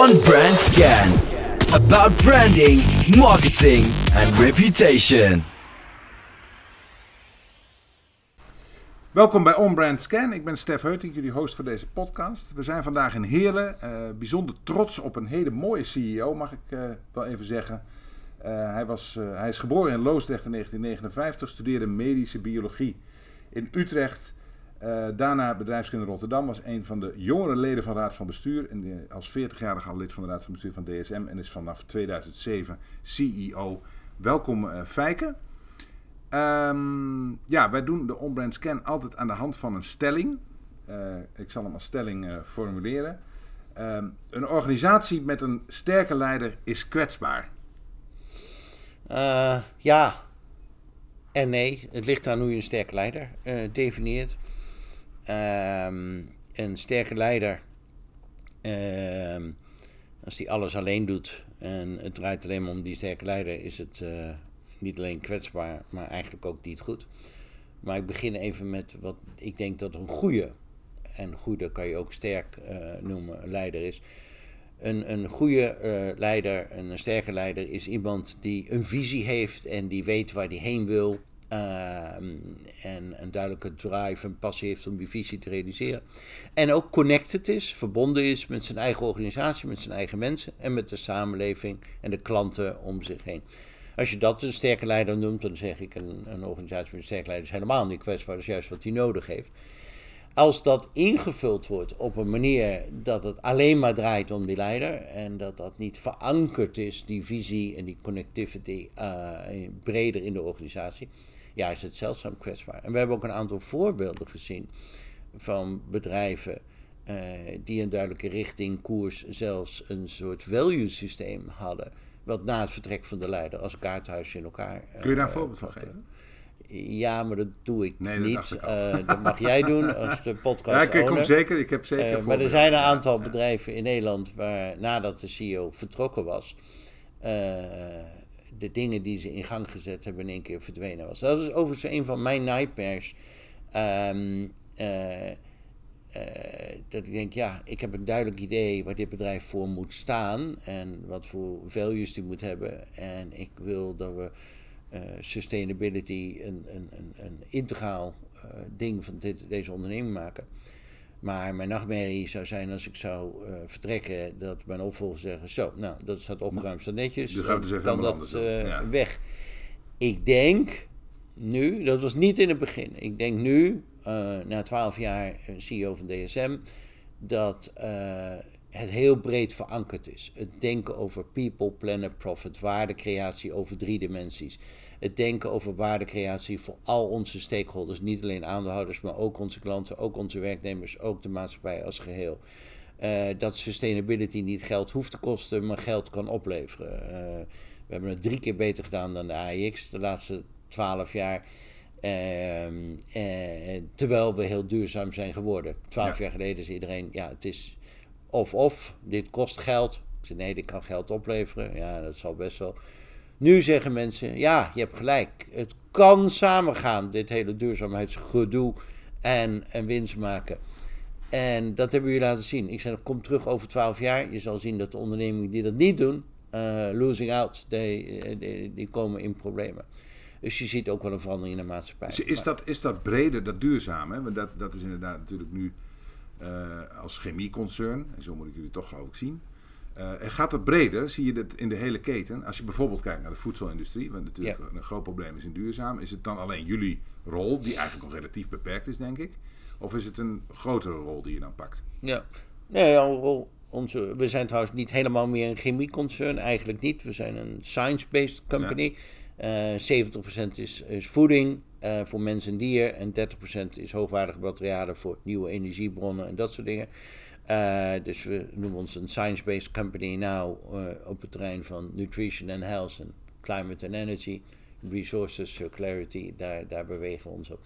on Brand Scan. About branding, marketing and reputation. Welkom bij On Brand Scan. Ik ben Stef Heuting, jullie host voor deze podcast. We zijn vandaag in Heerlen. eh, bijzonder trots op een hele mooie CEO, mag ik eh, wel even zeggen. Eh, hij, was, hij is geboren in Loosdrecht in 1959, studeerde medische biologie in Utrecht. Eh, daarna bedrijfskunde Rotterdam, was een van de jongere leden van Raad van Bestuur. En die- als 40-jarige al lid van de Raad van Bestuur van DSM en is vanaf 2007 CEO. Welkom eh Fijke. Ehm, ja, wij doen de on-brand scan altijd aan de hand van een stelling. Eh, ik zal hem als stelling eh, formuleren. Ehm, een organisatie met een sterke leider is kwetsbaar. Eh, ja en nee. Het ligt aan hoe je een sterke leider eh, definieert. Ehm, een sterke leider, ehm, als die alles alleen doet en het draait alleen maar om die sterke leider, is het eh, niet alleen kwetsbaar, maar eigenlijk ook niet goed. Maar ik begin even met wat ik denk dat een goede, en goede kan je ook sterk eh, noemen, leider is. Een, een goede eh, leider, een sterke leider, is iemand die een visie heeft en die weet waar hij heen wil. Ehm, en een duidelijke drive en passie heeft om die visie te realiseren. En ook connected is, verbonden is met zijn eigen organisatie, met zijn eigen mensen en met de samenleving en de klanten om zich heen. Als je dat een sterke leider noemt, dan zeg ik een, een organisatie met een sterke leider is helemaal niet kwetsbaar. Dat is juist wat hij nodig heeft. Als dat ingevuld wordt op een manier dat het alleen maar draait om die leider en dat dat niet verankerd is, die visie en die connectivity eh, breder in de organisatie, ja, is het zeldzaam kwetsbaar. En we hebben ook een aantal voorbeelden gezien van bedrijven eh, die een duidelijke richting, koers, zelfs een soort value systeem hadden. Wat na het vertrek van de leider als kaarthuis in elkaar. eh, Kun je daar een voorbeeld van geven? Ja, maar dat doe ik Nee, dat niet. ik. Eh, dat mag jij doen als de podcast Ja, ik, kom zeker. Ik heb zeker maar er zijn een aantal bedrijven in Nederland waar nadat de CEO vertrokken was, de dingen die ze in gang gezet hebben in één keer verdwenen was. Dat is overigens een van mijn nightmares. Ehm, eh, eh, dat ik denk, ja, ik heb een duidelijk idee waar dit bedrijf voor moet staan en wat voor values die moet hebben. En ik wil dat we eh, sustainability een, een, een, een integraal ding van dit, deze onderneming maken. Maar mijn nachtmerrie zou zijn als ik zou eh, vertrekken, dat mijn opvolgers zeggen: Zo, nou, dat staat opgeruimd, staat netjes. Dan gaan we dus helemaal dat eh, ja. weg. Ik denk nu, dat was niet in het begin, ik denk nu, eh, na twaalf jaar CEO van DSM, dat het heel breed verankerd is. Het denken over people, planet, profit, waardecreatie over drie dimensies. Het denken over waardecreatie voor al onze stakeholders, niet alleen aandeelhouders, maar ook onze klanten, ook onze werknemers, ook de maatschappij als geheel. Eh, dat sustainability niet geld hoeft te kosten, maar geld kan opleveren. Eh, we hebben het drie keer beter gedaan dan de AIX de laatste twaalf jaar. Ehm, eh, terwijl we heel duurzaam zijn geworden. Twaalf Ja. jaar geleden zei iedereen, ja, het is of-of, dit kost geld. Ik zei, nee, dit kan geld opleveren. Ja, dat zal best wel. Nu zeggen mensen, ja, je hebt gelijk. Het kan samengaan, dit hele duurzaamheidsgedoe en, en winst maken. En dat hebben jullie laten zien. Ik zei, kom terug over twaalf jaar. Je zal zien dat de ondernemingen die dat niet doen, eh, losing out, die, die, die komen in problemen. Dus je ziet ook wel een verandering in de maatschappij. Is, is, dat, is dat breder, dat duurzaam? Hè? Want dat, dat is inderdaad natuurlijk nu eh, als chemieconcern, en zo moet ik jullie toch geloof ik zien. Eh, en gaat dat breder? Zie je dat in de hele keten? Als je bijvoorbeeld kijkt naar de voedselindustrie, wat natuurlijk Ja. een groot probleem is in duurzaam, is het dan alleen jullie rol, die eigenlijk nog relatief beperkt is, denk ik? Of is het een grotere rol die je dan pakt? Ja. Nee, onze, we zijn trouwens niet helemaal meer een chemieconcern. Eigenlijk niet. We zijn een science-based company. Eh 70% is, is voeding eh, voor mens en dier. En 30% is hoogwaardige materialen voor nieuwe energiebronnen en dat soort dingen. Eh, dus we noemen ons een science-based company nou op het terrein van nutrition and health en climate and energy, resources, circularity, daar, daar bewegen we ons op.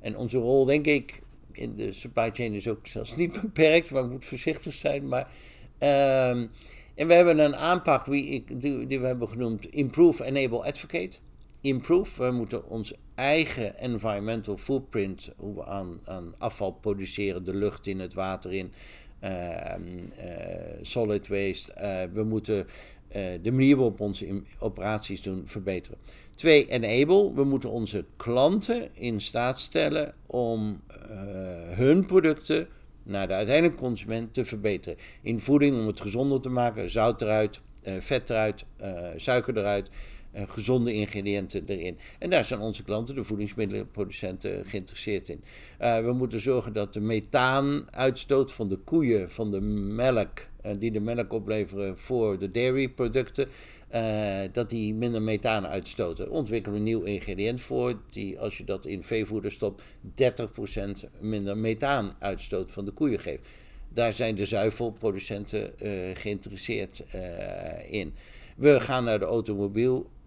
En onze rol, denk ik, in de supply chain is ook zelfs niet beperkt, maar moet voorzichtig zijn. Maar, ehm, en we hebben een aanpak die, die, we hebben genoemd Improve, Enable, Advocate. Improve, we moeten ons eigen environmental footprint, hoe we aan, aan afval produceren, de lucht in, het water in, solid waste. we moeten de manier waarop we onze operaties doen verbeteren. Twee, enable. We moeten onze klanten in staat stellen om hun producten naar de uiteindelijke consument te verbeteren. In voeding om het gezonder te maken, zout eruit, vet eruit, suiker eruit. Eh, gezonde ingrediënten erin. En daar zijn onze klanten, de voedingsmiddelenproducenten, geïnteresseerd in. Uh, we moeten zorgen dat de methaanuitstoot van de koeien, van de melk, die de melk opleveren voor de dairyproducten, dat die minder methaan uitstoten. Ontwikkelen een nieuw ingrediënt voor, die als je dat in veevoeder stopt, 30% minder methaan uitstoot van de koeien geeft. Daar zijn de zuivelproducenten geïnteresseerd in. We gaan naar de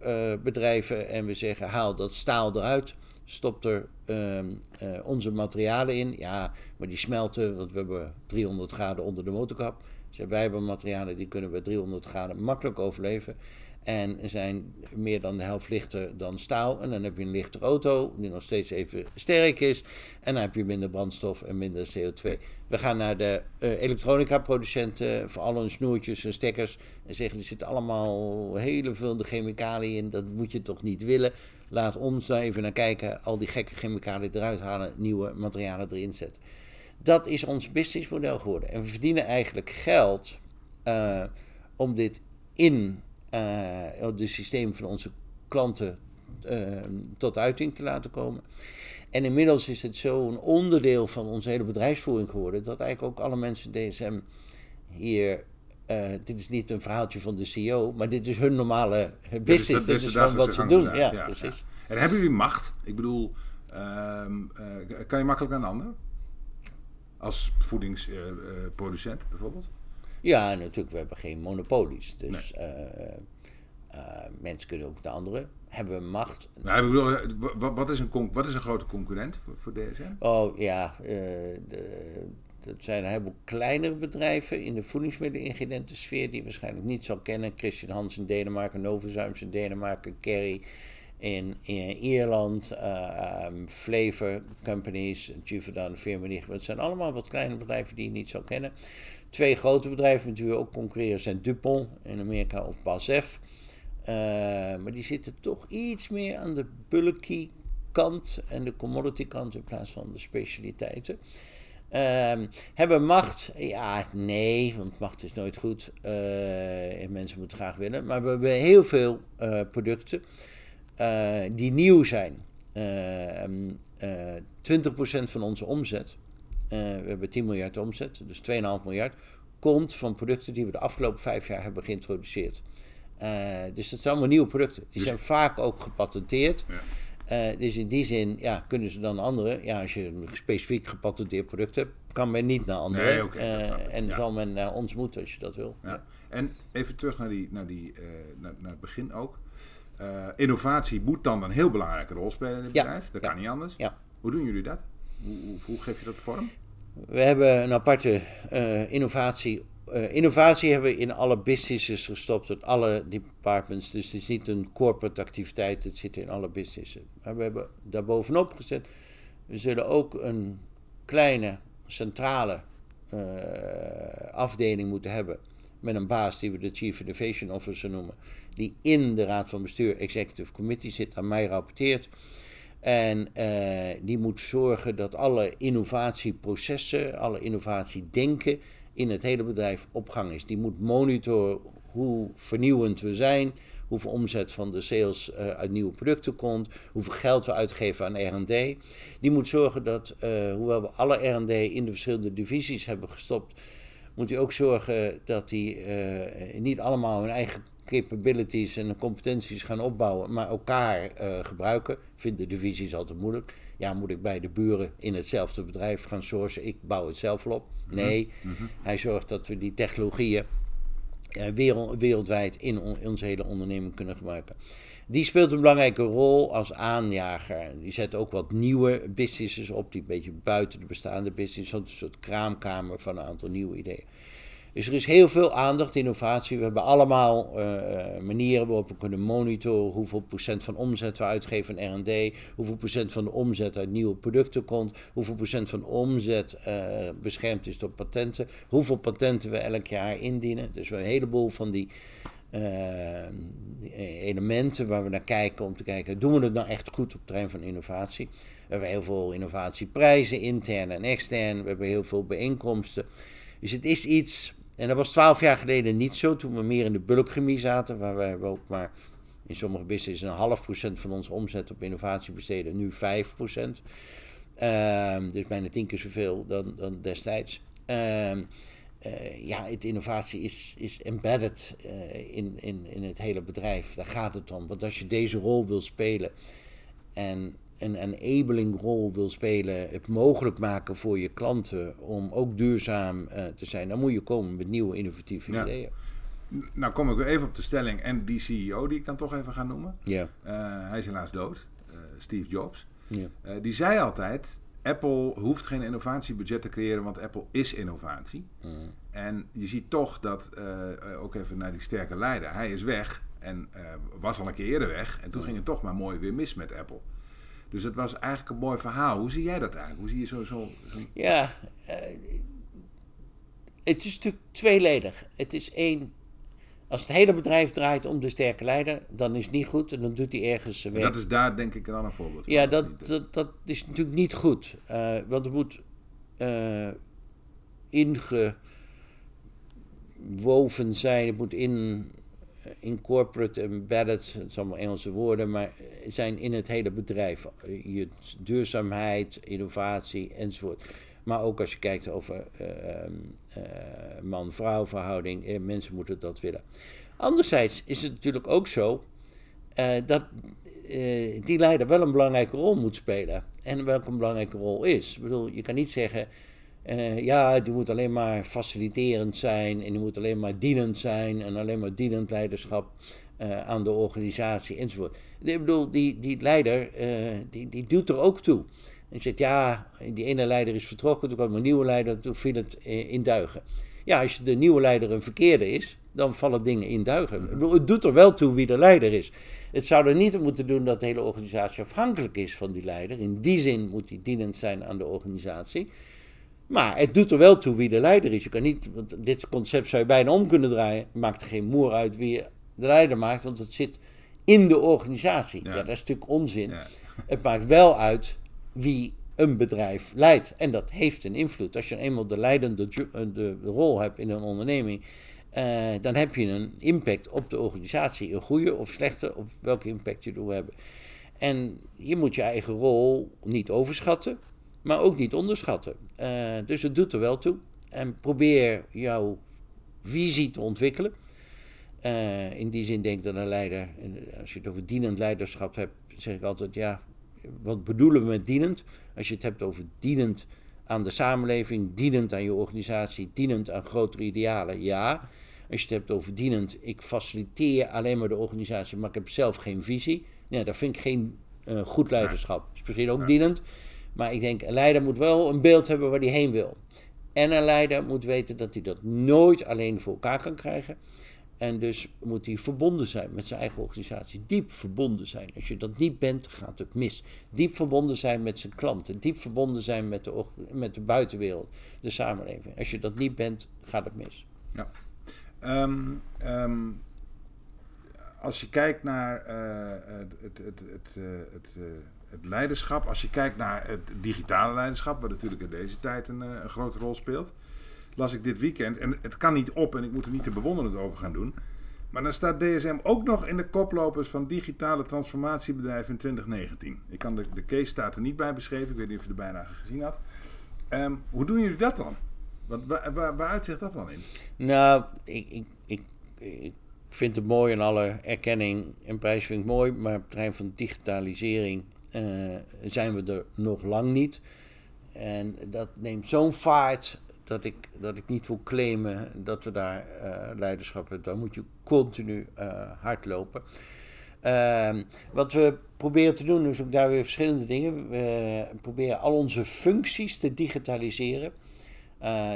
automobielbedrijven en we zeggen: haal dat staal eruit. Stop er ehm, eh, onze materialen in. Ja, maar die smelten, want we hebben 300 graden onder de motorkap. Dus wij hebben materialen die kunnen bij 300 graden makkelijk overleven. En zijn meer dan de helft lichter dan staal. En dan heb je een lichte auto die nog steeds even sterk is. En dan heb je minder brandstof en minder CO2. We gaan naar de uh, elektronica producenten voor al hun snoertjes en stekkers. En zeggen er zitten allemaal hele veel chemicaliën in. Dat moet je toch niet willen. Laat ons daar even naar kijken. Al die gekke chemicaliën eruit halen. Nieuwe materialen erin zetten. Dat is ons businessmodel geworden. En we verdienen eigenlijk geld uh, om dit in de systeem van onze klanten uh, tot uiting te laten komen. En inmiddels is het zo'n onderdeel van onze hele bedrijfsvoering geworden dat eigenlijk ook alle mensen DSM hier. Uh, dit is niet een verhaaltje van de CEO, maar dit is hun normale business. Dit is, dit is gewoon wat ze doen. Ja, ja, precies. Ja. En hebben jullie macht? Ik bedoel, uh, kan je makkelijk aan een ander? Als voedingsproducent bijvoorbeeld? Ja, natuurlijk, we hebben geen monopolies. Dus nee. uh, mensen kunnen ook de andere. Hebben we macht? Nou, bedoel, wat, is een, wat is een grote concurrent voor, voor DSM? Oh ja, uh, de, dat zijn een heleboel kleinere bedrijven in de voedingsmiddelingrediëntensfeer die je waarschijnlijk niet zal kennen. Christian Hans in Denemarken, Novozymes in Denemarken, Kerry in, in Ierland, uh, Flavor Companies, Givaudan, Firmenich. Het zijn allemaal wat kleine bedrijven die je niet zal kennen. Twee grote bedrijven we ook concurreren zijn Dupont in Amerika of BASF. Uh, maar die zitten toch iets meer aan de bulky kant en de commodity kant in plaats van de specialiteiten. Uh, hebben macht? Ja, nee, want macht is nooit goed. Uh, en mensen moeten graag willen. Maar we hebben heel veel uh, producten die nieuw zijn. 20% van onze omzet uh, we hebben 10 miljard omzet, dus 2,5 miljard, komt van producten die we de afgelopen vijf jaar hebben geïntroduceerd. Uh, dus dat zijn allemaal nieuwe producten. Die dus zijn vaak ook gepatenteerd. Ja. Uh, dus in die zin ja, kunnen ze dan andere. Ja, als je een specifiek gepatenteerd product hebt, kan men niet naar anderen. Nee, okay, en ja. zal men naar ons moeten als je dat wil. Ja. En even terug naar, die, naar, die, naar, naar het begin ook. innovatie moet dan een heel belangrijke rol spelen in het bedrijf. Dat kan niet anders. Hoe doen jullie dat? Hoe, hoe, geef je dat vorm? We hebben een aparte uh, innovatie. Uh, innovatie hebben we in alle businesses gestopt, in alle departments. Dus het is niet een corporate activiteit, het zit in alle businesses. Maar we hebben daar bovenop gezet. We zullen ook een kleine centrale uh, afdeling moeten hebben. Met een baas die we de Chief Innovation Officer noemen. Die in de Raad van Bestuur, Executive Committee zit, aan mij rapporteert. En uh, die moet zorgen dat alle innovatieprocessen, alle innovatiedenken in het hele bedrijf op gang is. Die moet monitoren hoe vernieuwend we zijn, hoeveel omzet van de sales uh, uit nieuwe producten komt, hoeveel geld we uitgeven aan RD. Die moet zorgen dat, uh, hoewel we alle RD in de verschillende divisies hebben gestopt, moet hij ook zorgen dat die niet allemaal hun eigen capabilities en competenties gaan opbouwen, maar elkaar uh, gebruiken. Vinden divisies altijd moeilijk. Ja, moet ik bij de buren in hetzelfde bedrijf gaan sourcen? Ik bouw het zelf wel op. Mhm. Nee, mm -hmm. hij zorgt dat we die technologieën wereld, wereldwijd in, on, in onze hele onderneming kunnen gebruiken. Die speelt een belangrijke rol als aanjager. Die zet ook wat nieuwe businesses op, die een beetje buiten de bestaande business, een soort kraamkamer van een aantal nieuwe ideeën. Dus er is heel veel aandacht, innovatie. We hebben allemaal uh, manieren waarop we kunnen monitoren hoeveel procent van omzet we uitgeven aan R&D, hoeveel procent van de omzet uit nieuwe producten komt, hoeveel procent van omzet uh, beschermd is door patenten, hoeveel patenten we elk jaar indienen. Dus we hebben een heleboel van die elementen waar we naar kijken om te kijken, doen we het nou echt goed op het terrein van innovatie? We hebben heel veel innovatieprijzen, intern en extern. We hebben heel veel bijeenkomsten. Dus het is iets en dat was twaalf jaar geleden niet zo, toen we meer in de bulkchemie zaten, waar wij ook maar in sommige businesses een half procent van onze omzet op innovatie besteden, nu 5 procent. Uh, dus bijna tien keer zoveel dan, dan destijds. Uh, uh, ja, het innovatie is, is embedded uh, in, in, in het hele bedrijf. Daar gaat het om. Want als je deze rol wil spelen en een enabling rol wil spelen, het mogelijk maken voor je klanten om ook duurzaam uh, te zijn, dan moet je komen met nieuwe innovatieve ja. ideeën. Nou kom ik weer even op de stelling en die CEO die ik dan toch even ga noemen. Ja. Uh, hij is helaas dood, uh, Steve Jobs. Ja. die zei altijd, Apple hoeft geen innovatiebudget te creëren, want Apple is innovatie. Mm. En je ziet toch dat, ook even naar die sterke leider, hij is weg en was al een keer eerder weg. En toen ging het toch maar mooi weer mis met Apple. Dus het was eigenlijk een mooi verhaal. Hoe zie jij dat eigenlijk? Hoe zie je zo... zo, zo... Ja, uh, het is natuurlijk tweeledig. Het is één... Als het hele bedrijf draait om de sterke leider, dan is het niet goed en dan doet hij ergens werk. Dat is daar denk ik een voorbeeld van. Ja, dat, dat, dat is natuurlijk niet goed. Uh, want er moet uh, ingewoven zijn, het moet in incorporate, embedded, het zijn allemaal Engelse woorden, maar zijn in het hele bedrijf. Je duurzaamheid, innovatie enzovoort. Maar ook als je kijkt over uh, uh, man-vrouw verhouding, eh, mensen moeten dat willen. Anderzijds is het natuurlijk ook zo uh, dat die leider wel een belangrijke rol moet spelen. En welke belangrijke rol is. Ik bedoel, je kan niet zeggen, uh, ja, die moet alleen maar faciliterend zijn en die moet alleen maar dienend zijn en alleen maar dienend leiderschap uh, aan de organisatie enzovoort. Ik bedoel, die, die leider, uh, die, die doet er ook toe. En zegt, ja, die ene leider is vertrokken, toen kwam een nieuwe leider, toen viel het in duigen. Ja, als de nieuwe leider een verkeerde is, dan vallen dingen in duigen. Ik bedoel, het doet er wel toe wie de leider is. Het zou er niet moeten doen dat de hele organisatie afhankelijk is van die leider. In die zin moet hij dienend zijn aan de organisatie. Maar het doet er wel toe wie de leider is. Je kan niet, want dit concept zou je bijna om kunnen draaien. Het maakt er geen moer uit wie de leider maakt, want het zit in de organisatie. Ja, dat is natuurlijk onzin. Ja. Het maakt wel uit wie een bedrijf leidt. En dat heeft een invloed. Als je eenmaal de leidende de, de rol hebt in een onderneming, uh, dan heb je een impact op de organisatie. Een goede of slechte, of welke impact je wil hebben. En je moet je eigen rol niet overschatten maar ook niet onderschatten. Uh, dus het doet er wel toe. En probeer jouw visie te ontwikkelen. Uh, in die zin denk dat een leider, als je het over dienend leiderschap hebt, zeg ik altijd, ja, wat bedoelen we met dienend? Als je het hebt over dienend aan de samenleving, dienend aan je organisatie, dienend aan grotere idealen, ja. Als je het hebt over dienend, ik faciliteer alleen maar de organisatie, maar ik heb zelf geen visie. Ja, dat vind ik geen uh, goed leiderschap. Is misschien ook dienend, maar ik denk, een leider moet wel een beeld hebben waar hij heen wil. En een leider moet weten dat hij dat nooit alleen voor elkaar kan krijgen. En dus moet hij verbonden zijn met zijn eigen organisatie. Diep verbonden zijn. Als je dat niet bent, gaat het mis. Diep verbonden zijn met zijn klanten. Diep verbonden zijn met de, met de buitenwereld, de samenleving. Als je dat niet bent, gaat het mis. Ja. Um, um, als je kijkt naar uh, het, het, het, het, uh, het leiderschap, als je kijkt naar het digitale leiderschap, wat natuurlijk in deze tijd een, een, grote rol speelt, las ik dit weekend, en het kan niet op en ik moet er niet te bewonderend over gaan doen, maar dan staat DSM ook nog in de koplopers van digitale transformatiebedrijven in 2019. Ik kan de, de case staat er niet bij beschreven, ik weet niet of je de bijna gezien had. Um, hoe doen jullie dat dan? Wat, waar, waar, waaruit zich dat dan in? Nou, ik, ik, ik, ik vind het mooi en alle erkenning en prijs vind ik mooi, maar het terrein van digitalisering zijn we er nog lang niet. En dat neemt zo'n vaart dat ik, dat ik niet wil claimen dat we daar uh, leiderschap hebben. Dan moet je continu uh, hard lopen. Ehm, wat we proberen te doen, is ook daar weer verschillende dingen. We proberen al onze functies te digitaliseren.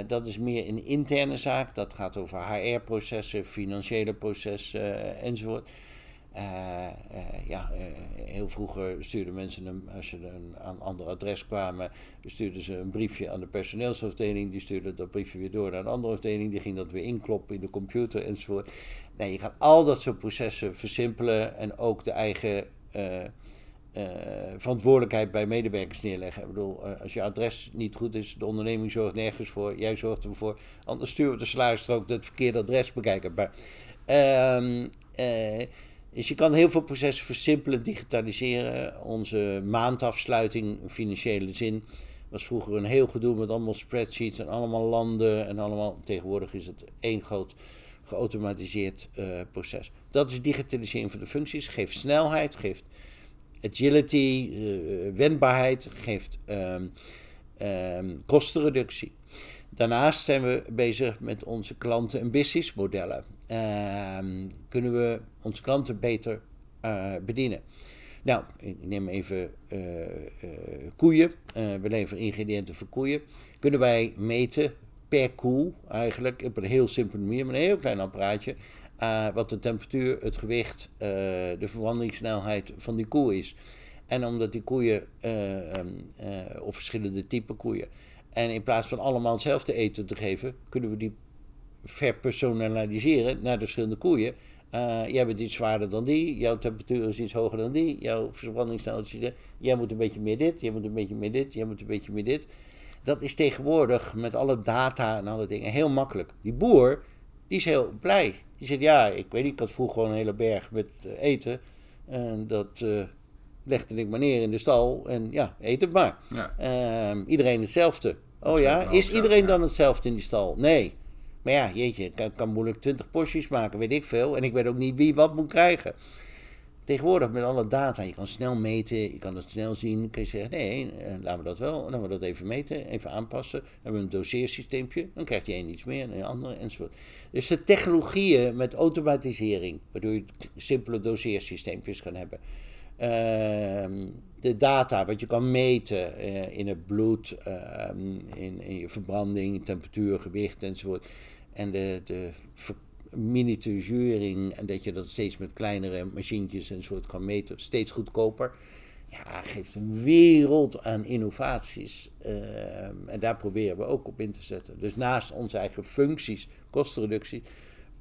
Dat is meer een interne zaak. Dat gaat over HR-processen, financiële processen enzovoort. Uh, ja, heel vroeger stuurden mensen hem, als ze een, aan een ander adres kwamen, stuurden ze een briefje aan de personeelsafdeling. Die stuurde dat briefje weer door naar een andere afdeling. Die ging dat weer inkloppen in de computer enzovoort. Nee, je gaat al dat soort processen versimpelen en ook de eigen verantwoordelijkheid bij medewerkers neerleggen. Ik bedoel, als je adres niet goed is, de onderneming zorgt nergens voor, jij zorgt ervoor. Anders sturen we de salarisstrook het verkeerde adres bekijken. Maar, uh, dus je kan heel veel processen versimpelen, digitaliseren. Onze maandafsluiting, in financiële zin, was vroeger een heel gedoe met allemaal spreadsheets en allemaal landen. En allemaal, tegenwoordig is het één groot geautomatiseerd proces. Dat is digitalisering van de functies, geeft snelheid, geeft agility, uh, wendbaarheid, geeft um, um, kostenreductie. Daarnaast zijn we bezig met onze klanten- en businessmodellen. Um, kunnen we onze klanten beter uh, bedienen? Nou, ik neem even uh, uh, koeien. we leveren ingrediënten voor koeien. Kunnen wij meten per koe, eigenlijk op een heel simpele manier, met een heel klein apparaatje, wat de temperatuur, het gewicht, de verwandelingssnelheid van die koe is. En omdat die koeien, uh, of verschillende type koeien, en in plaats van allemaal hetzelfde eten te geven, kunnen we die verpersonaliseren naar de verschillende koeien. jij bent iets zwaarder dan die, jouw temperatuur is iets hoger dan die, jouw verbrandingssnelheid is Jij moet een beetje meer dit, jij moet een beetje meer dit, jij moet een beetje meer dit. Dat is tegenwoordig met alle data en alle dingen heel makkelijk. Die boer, die is heel blij. Die zegt, ja, ik weet niet, ik had vroeger gewoon een hele berg met eten. En dat uh, legde ik maar neer in de stal. En ja, eet het maar. Ja. Uh, iedereen hetzelfde. Oh ja, is iedereen dan hetzelfde in die stal? Nee. Maar ja, jeetje, ik kan, moeilijk twintig porties maken, weet ik veel. En ik weet ook niet wie wat moet krijgen. Tegenwoordig met alle data, je kan snel meten, je kan het snel zien. Kun je zeggen, nee, eh, laten we dat wel, laten we dat even meten, even aanpassen. Dan hebben we een doseersysteempje, dan krijgt die een iets meer en een andere enzovoort. Dus de technologieën met automatisering, waardoor je simpele doseersysteempjes kan hebben. Uh, de data, wat je kan meten uh, in het bloed, uh, in, in, je verbranding, temperatuur, gewicht enzovoort. En de, de miniaturisering en dat je dat steeds met kleinere machientjes enzovoort kan meten, steeds goedkoper. Ja, geeft een wereld aan innovaties. Uh, en daar proberen we ook op in te zetten. Dus naast onze eigen functies, kostenreductie,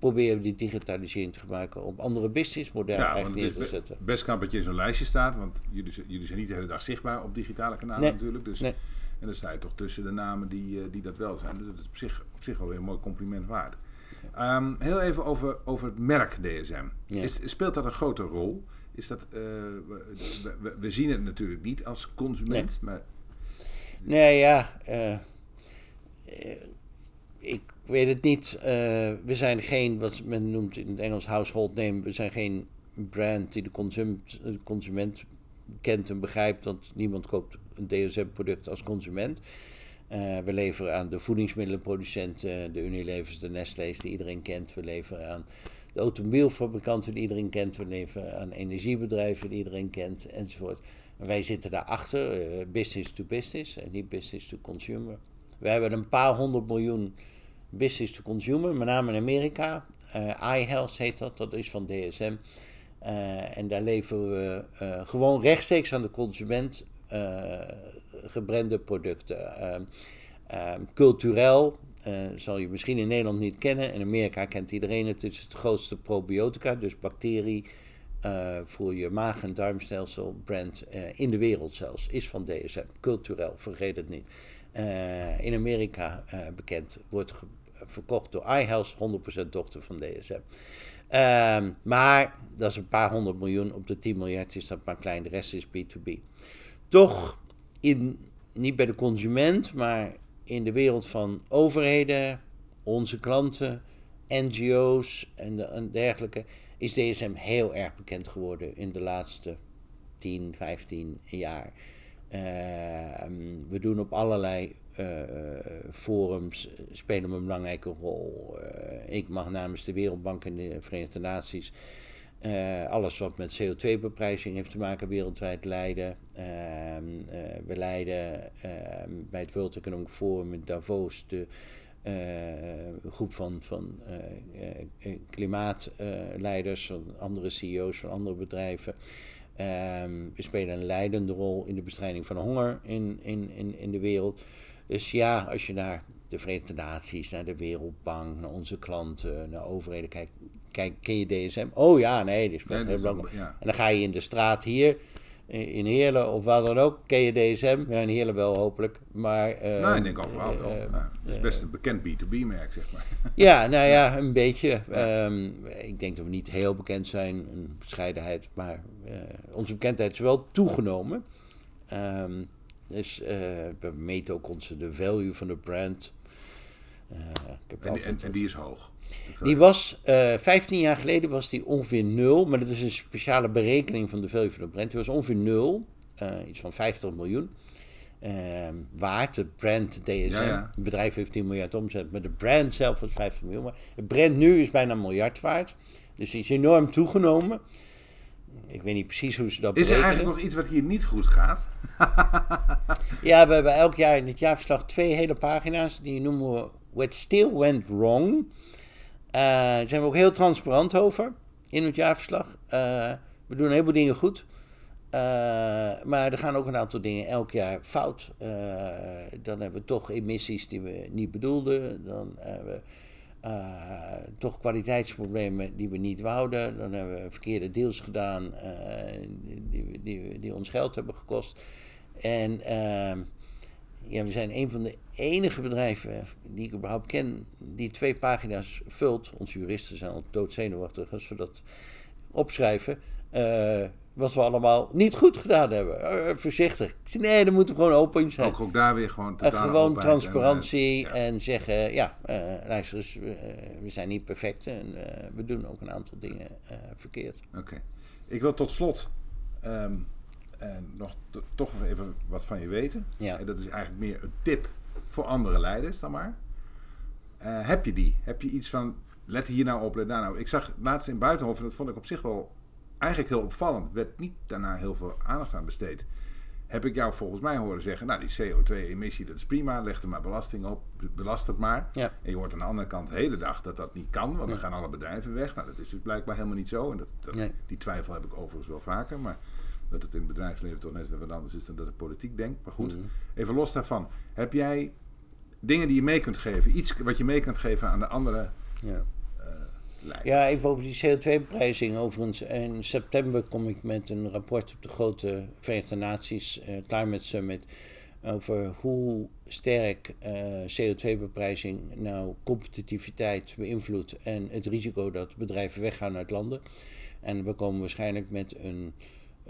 proberen we die digitalisering te gebruiken om andere businessmodellen ja, eigenlijk neer te zetten. Best kan dat je in zo'n lijstje staat, want jullie, jullie zijn niet de hele dag zichtbaar op digitale kanalen natuurlijk. Dus, En dan sta je toch tussen de namen die, eh, die dat wel zijn. Dus dat is op zich, op zich wel weer een mooi compliment waard. Um, heel even over, over het merk DSM. Is, speelt dat een grote rol? Is dat, uh, we, we, zien het natuurlijk niet als consument, nee. maar... Nee, ja. Uh, ik weet het niet. Uh, we zijn geen, wat men noemt in het Engels household name, we zijn geen brand die de consument, consument kent en begrijpt, want niemand koopt een DSM-product als consument. Uh, we leveren aan de voedingsmiddelenproducenten, de Unilevers, de Nestlé's die iedereen kent. We leveren aan de automobielfabrikanten die iedereen kent. We leveren aan energiebedrijven die iedereen kent, enzovoort. En wij zitten daarachter, uh, business to business en niet business to consumer. We hebben een paar honderd miljoen business to consumer, met name in Amerika. Uh, iHealth heet dat, dat is van DSM. en daar leveren we gewoon rechtstreeks aan de consument gebrande producten. Um, cultureel zal je misschien in Nederland niet kennen. In Amerika kent iedereen het. Het is het grootste probiotica, dus bacterie uh, voor je maag- en darmstelsel brand in de wereld zelfs. Is van DSM. Cultureel, vergeet het niet. in Amerika bekend, wordt verkocht door iHealth, 100% dochter van DSM. Um, maar dat is een paar honderd miljoen op de 10 miljard, is dat maar klein. De rest is B2B. Toch in, niet bij de consument, maar in de wereld van overheden, onze klanten, NGO's en, de, dergelijke, is DSM heel erg bekend geworden in de laatste 10, 15 jaar. Uh, we doen op allerlei forums, spelen een belangrijke rol. Uh, ik mag namens de Wereldbank en de Verenigde Naties Eh, alles wat met CO2-beprijzing heeft te maken wereldwijd leiden. Ehm, eh, we leiden ehm, bij het World Economic Forum in Davos de groep van, van klimaatleiders, van andere CEO's van andere bedrijven. Ehm, we spelen een leidende rol in de bestrijding van honger in, in, in, in de wereld. Dus ja, als je naar de Verenigde Naties, naar de Wereldbank, naar onze klanten, naar overheden kijkt, kijk, ken je DSM? Oh ja, nee, die speelt heel belangrijk. Ja. En dan ga je in de straat hier, in Heerlen of waar dan ook, ken je DSM? Ja, in Heerlen wel hopelijk, maar... Uh, nou, ik denk overal wel. Uh, het is best een bekend B2B-merk, zeg maar. Ja, nou ja, een beetje. Um, ik denk dat we niet heel bekend zijn, een bescheidenheid, maar uh, onze bekendheid is wel toegenomen. Um, dus we meten ook onze, de value van de brand. En die, en, en die is hoog? Die was, uh, eh, 15 jaar geleden was die ongeveer nul, maar dat is een speciale berekening van de value van de brand. Die was ongeveer nul, uh, iets van 50 miljoen. Uh, waard, de brand DSM. Het bedrijf heeft 10 miljard omzet, maar de brand zelf was 50 miljoen. Maar het brand nu is bijna een miljard waard. Dus die is enorm toegenomen. Ik weet niet precies hoe ze dat Is er eigenlijk nog iets wat hier niet goed gaat? ja, we hebben elk jaar in het jaarverslag twee hele pagina's. Die noemen we What Still Went Wrong. Uh, daar zijn we ook heel transparant over in het jaarverslag. Uh, we doen een heleboel dingen goed. Uh, maar er gaan ook een aantal dingen elk jaar fout. dan hebben we toch emissies die we niet bedoelden. Dan hebben we toch kwaliteitsproblemen die we niet wouden. Dan hebben we verkeerde deals gedaan die, die, die, ons geld hebben gekost. En ja, we zijn een van de enige bedrijven die ik überhaupt ken die twee pagina's vult. Onze juristen zijn al doodzenuwachtig als we dat opschrijven. Uh, wat we allemaal niet goed gedaan hebben. Uh, voorzichtig. Ik nee, dan moeten we gewoon open in zijn. Ook, ook daar weer gewoon uh, Gewoon transparantie en, en, zeggen, ja, luister eens, we zijn niet perfect en we doen ook een aantal dingen verkeerd. Oké. Ik wil tot slot um, nog toch nog even wat van je weten. Ja. En dat is eigenlijk meer een tip voor andere leiders dan maar. Uh, heb je die? Heb je iets van, let hier nou op, let daar nou. Ik zag laatst in Buitenhof, en dat vond ik op zich wel eigenlijk heel opvallend. werd niet daarna heel veel aandacht aan besteed. Heb ik jou volgens mij horen zeggen, nou die CO2-emissie, dat is prima, leg er maar belasting op, belast het maar. Ja. En je hoort aan de andere kant de hele dag dat dat niet kan, want dan gaan alle bedrijven weg. Nou, dat is dus blijkbaar helemaal niet zo. En dat, dat die twijfel heb ik overigens wel vaker, maar dat het in het bedrijfsleven toch net wat anders is dan dat de politiek denkt. Maar goed, mhm. even los daarvan. Heb jij dingen die je mee kunt geven? Iets wat je mee kunt geven aan de andere ja. Ja, even over die CO2-prijzing. Overigens, in september kom ik met een rapport op de grote Verenigde Naties uh, Climate Summit. Over hoe sterk uh, CO2-beprijzing nou competitiviteit beïnvloedt. En het risico dat bedrijven weggaan uit landen. En we komen waarschijnlijk met een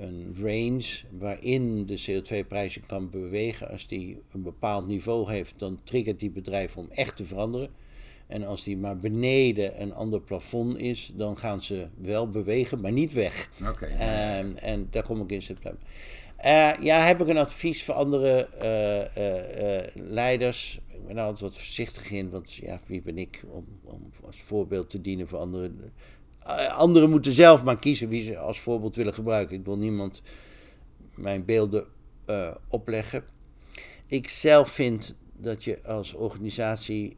een range waarin de CO2-prijzing kan bewegen. Als die een bepaald niveau heeft, dan triggert die bedrijf om echt te veranderen. En als die maar beneden een ander plafond is, dan gaan ze wel bewegen, maar niet weg. Okay. En, en daar kom ik in september. Uh, ja, heb ik een advies voor andere uh, uh, leiders? Ik ben altijd wat voorzichtig in, want ja, wie ben ik om, om als voorbeeld te dienen voor anderen? Eh, anderen moeten zelf maar kiezen wie ze als voorbeeld willen gebruiken. Ik wil niemand mijn beelden opleggen. Ik zelf vind dat je als organisatie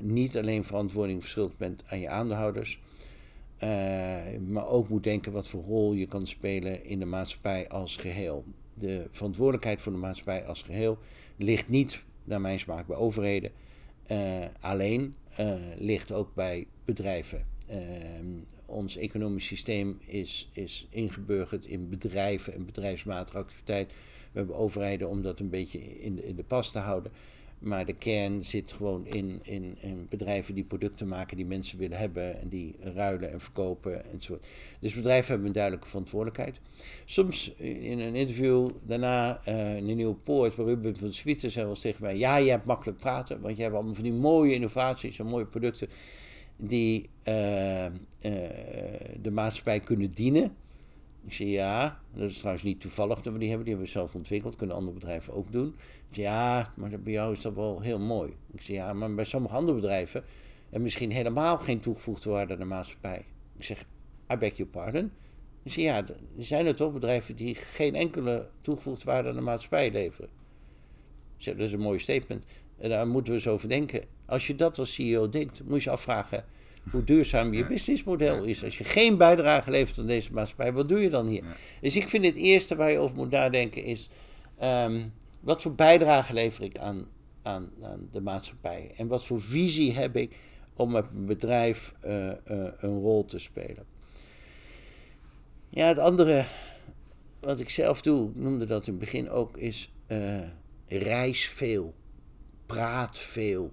niet alleen verantwoording verschuldigd bent aan je aandeelhouders, uh, maar ook moet denken wat voor rol je kan spelen in de maatschappij als geheel. De verantwoordelijkheid voor de maatschappij als geheel ligt niet, naar mijn smaak, bij overheden alleen, ligt ook bij bedrijven. Ons economisch systeem is, is ingeburgerd in bedrijven en bedrijfsmatige activiteit. We hebben overheden om dat een beetje in in de pas te houden. Maar de kern zit gewoon in, in, in, bedrijven die producten maken die mensen willen hebben en die ruilen en verkopen enzovoort. Dus bedrijven hebben een duidelijke verantwoordelijkheid. Soms in een interview daarna uh, in een nieuwe poort, waar Ruben van Swieten zei wel tegen mij: Ja, je hebt makkelijk praten, want je hebt allemaal van die mooie innovaties en mooie producten die uh, uh, de maatschappij kunnen dienen. Ik zeg ja, dat is trouwens niet toevallig dat we die hebben, die hebben we zelf ontwikkeld, kunnen andere bedrijven ook doen. Ik zeg ja, maar bij jou is dat wel heel mooi. Ik zeg ja, maar bij sommige andere bedrijven en misschien helemaal geen toegevoegde waarde aan de maatschappij. Ik zeg I beg your pardon. Dus ja, er zijn er toch bedrijven die geen enkele toegevoegde waarde aan de maatschappij leveren. Dat is een mooi statement. En daar moeten we eens over denken. Als je dat als CEO denkt, moet je afvragen hoe duurzaam je businessmodel is. Als je geen bijdrage levert aan deze maatschappij, wat doe je dan hier? Dus ik vind het eerste waar je over moet nadenken is... ehm, wat voor bijdrage lever ik aan, aan, aan de maatschappij? En wat voor visie heb ik om met mijn bedrijf eh, eh, een rol te spelen? Ja, het andere wat ik zelf doe, ik noemde dat in het begin ook, is eh, reis veel, praat veel,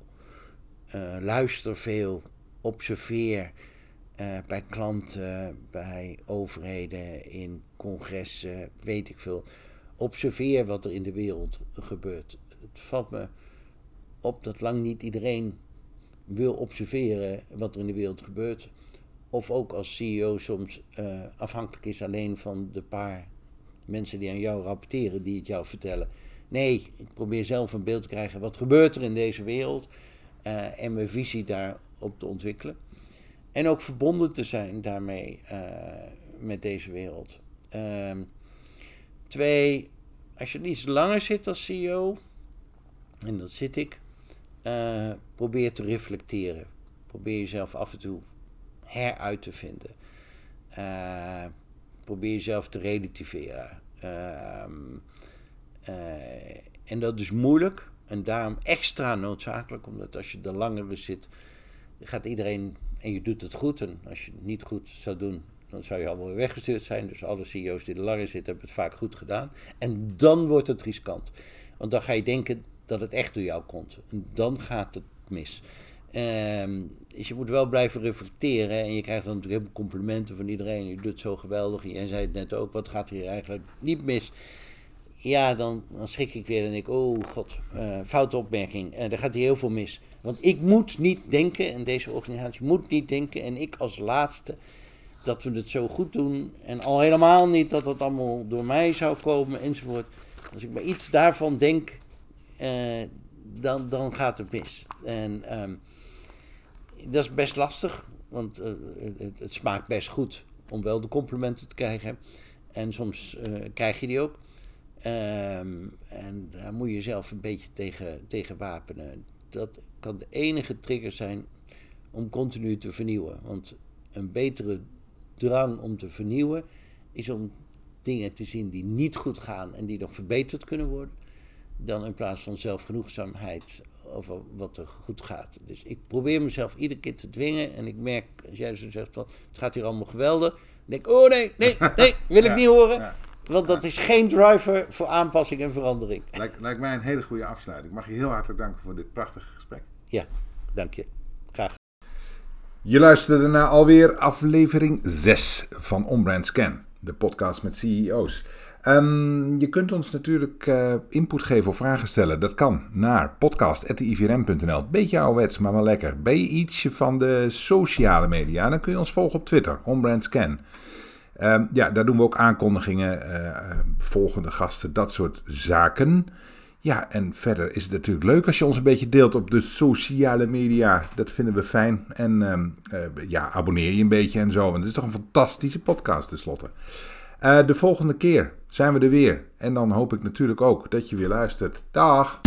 luister veel, observeer eh, bij klanten, bij overheden, in congressen, weet ik veel. Observeer wat er in de wereld gebeurt. Het valt me op dat lang niet iedereen wil observeren wat er in de wereld gebeurt. Of ook als CEO soms eh, afhankelijk is alleen van de paar mensen die aan jou rapporteren, die het jou vertellen. Nee, ik probeer zelf een beeld te krijgen wat gebeurt er in deze wereld eh, en mijn visie daarop te ontwikkelen. En ook verbonden te zijn daarmee eh, met deze wereld. Ehm, twee, als je iets langer zit als CEO, en dat zit ik, eh, probeer te reflecteren. Probeer jezelf af en toe heruit te vinden. Eh, probeer jezelf te relativeren. Ehm, eh, en dat is moeilijk en daarom extra noodzakelijk, omdat als je er langer zit, gaat iedereen en je doet het goed. En als je het niet goed zou doen, dan zou je allemaal weer weggestuurd zijn. Dus alle CEO's die er langer zitten, hebben het vaak goed gedaan. En dan wordt het riskant. Want dan ga je denken dat het echt door jou komt. En dan gaat het mis. Ehm, dus je moet wel blijven reflecteren. En je krijgt dan natuurlijk veel complimenten van iedereen. Je doet het zo geweldig. En jij zei het net ook, wat gaat hier eigenlijk niet mis? Ja, dan, dan schrik ik weer en denk ik, oh god, eh, foute opmerking. En er gaat hier heel veel mis. Want ik moet niet denken, en deze organisatie moet niet denken, en ik als laatste, dat we het zo goed doen. En al helemaal niet dat het allemaal door mij zou komen, enzovoort. Als ik maar iets daarvan denk, eh, dan, dan gaat het mis. En ehm, dat is best lastig, want eh, het, het smaakt best goed om wel de complimenten te krijgen. En soms eh, krijg je die ook. Ehm, en daar moet je jezelf een beetje tegen, tegen wapenen. Dat kan de enige trigger zijn om continu te vernieuwen. Want een betere drang om te vernieuwen is om dingen te zien die niet goed gaan en die nog verbeterd kunnen worden. Dan in plaats van zelfgenoegzaamheid over wat er goed gaat. Dus ik probeer mezelf iedere keer te dwingen. En ik merk, als jij zo zegt van het gaat hier allemaal geweldig. Dan denk ik, oh nee, nee, nee, wil ik Ja, niet horen. ja. Want dat is geen driver voor aanpassing en verandering. Lijkt, lijkt mij een hele goede afsluiting. Ik mag je heel hartelijk danken voor dit prachtige gesprek. Ja, dank je. Graag. Je luisterde naar alweer aflevering 6 van Onbrand Scan, de podcast met CEO's. Ehm, je kunt ons natuurlijk eh, input geven of vragen stellen. Dat kan naar podcast.ivrm.nl. Beetje ouderwets, maar wel lekker. Ben je ietsje van de sociale media? Dan kun je ons volgen op Twitter, Onbrand Scan. Ehm, ja, daar doen we ook aankondigingen, eh, volgende gasten, dat soort zaken. Ja, en verder is het natuurlijk leuk als je ons een beetje deelt op de sociale media. Dat vinden we fijn. En ehm, eh, ja, abonneer je een beetje en zo. Want het is toch een fantastische podcast tenslotte. Eh de volgende keer zijn we er weer. En dan hoop ik natuurlijk ook dat je weer luistert. Dag!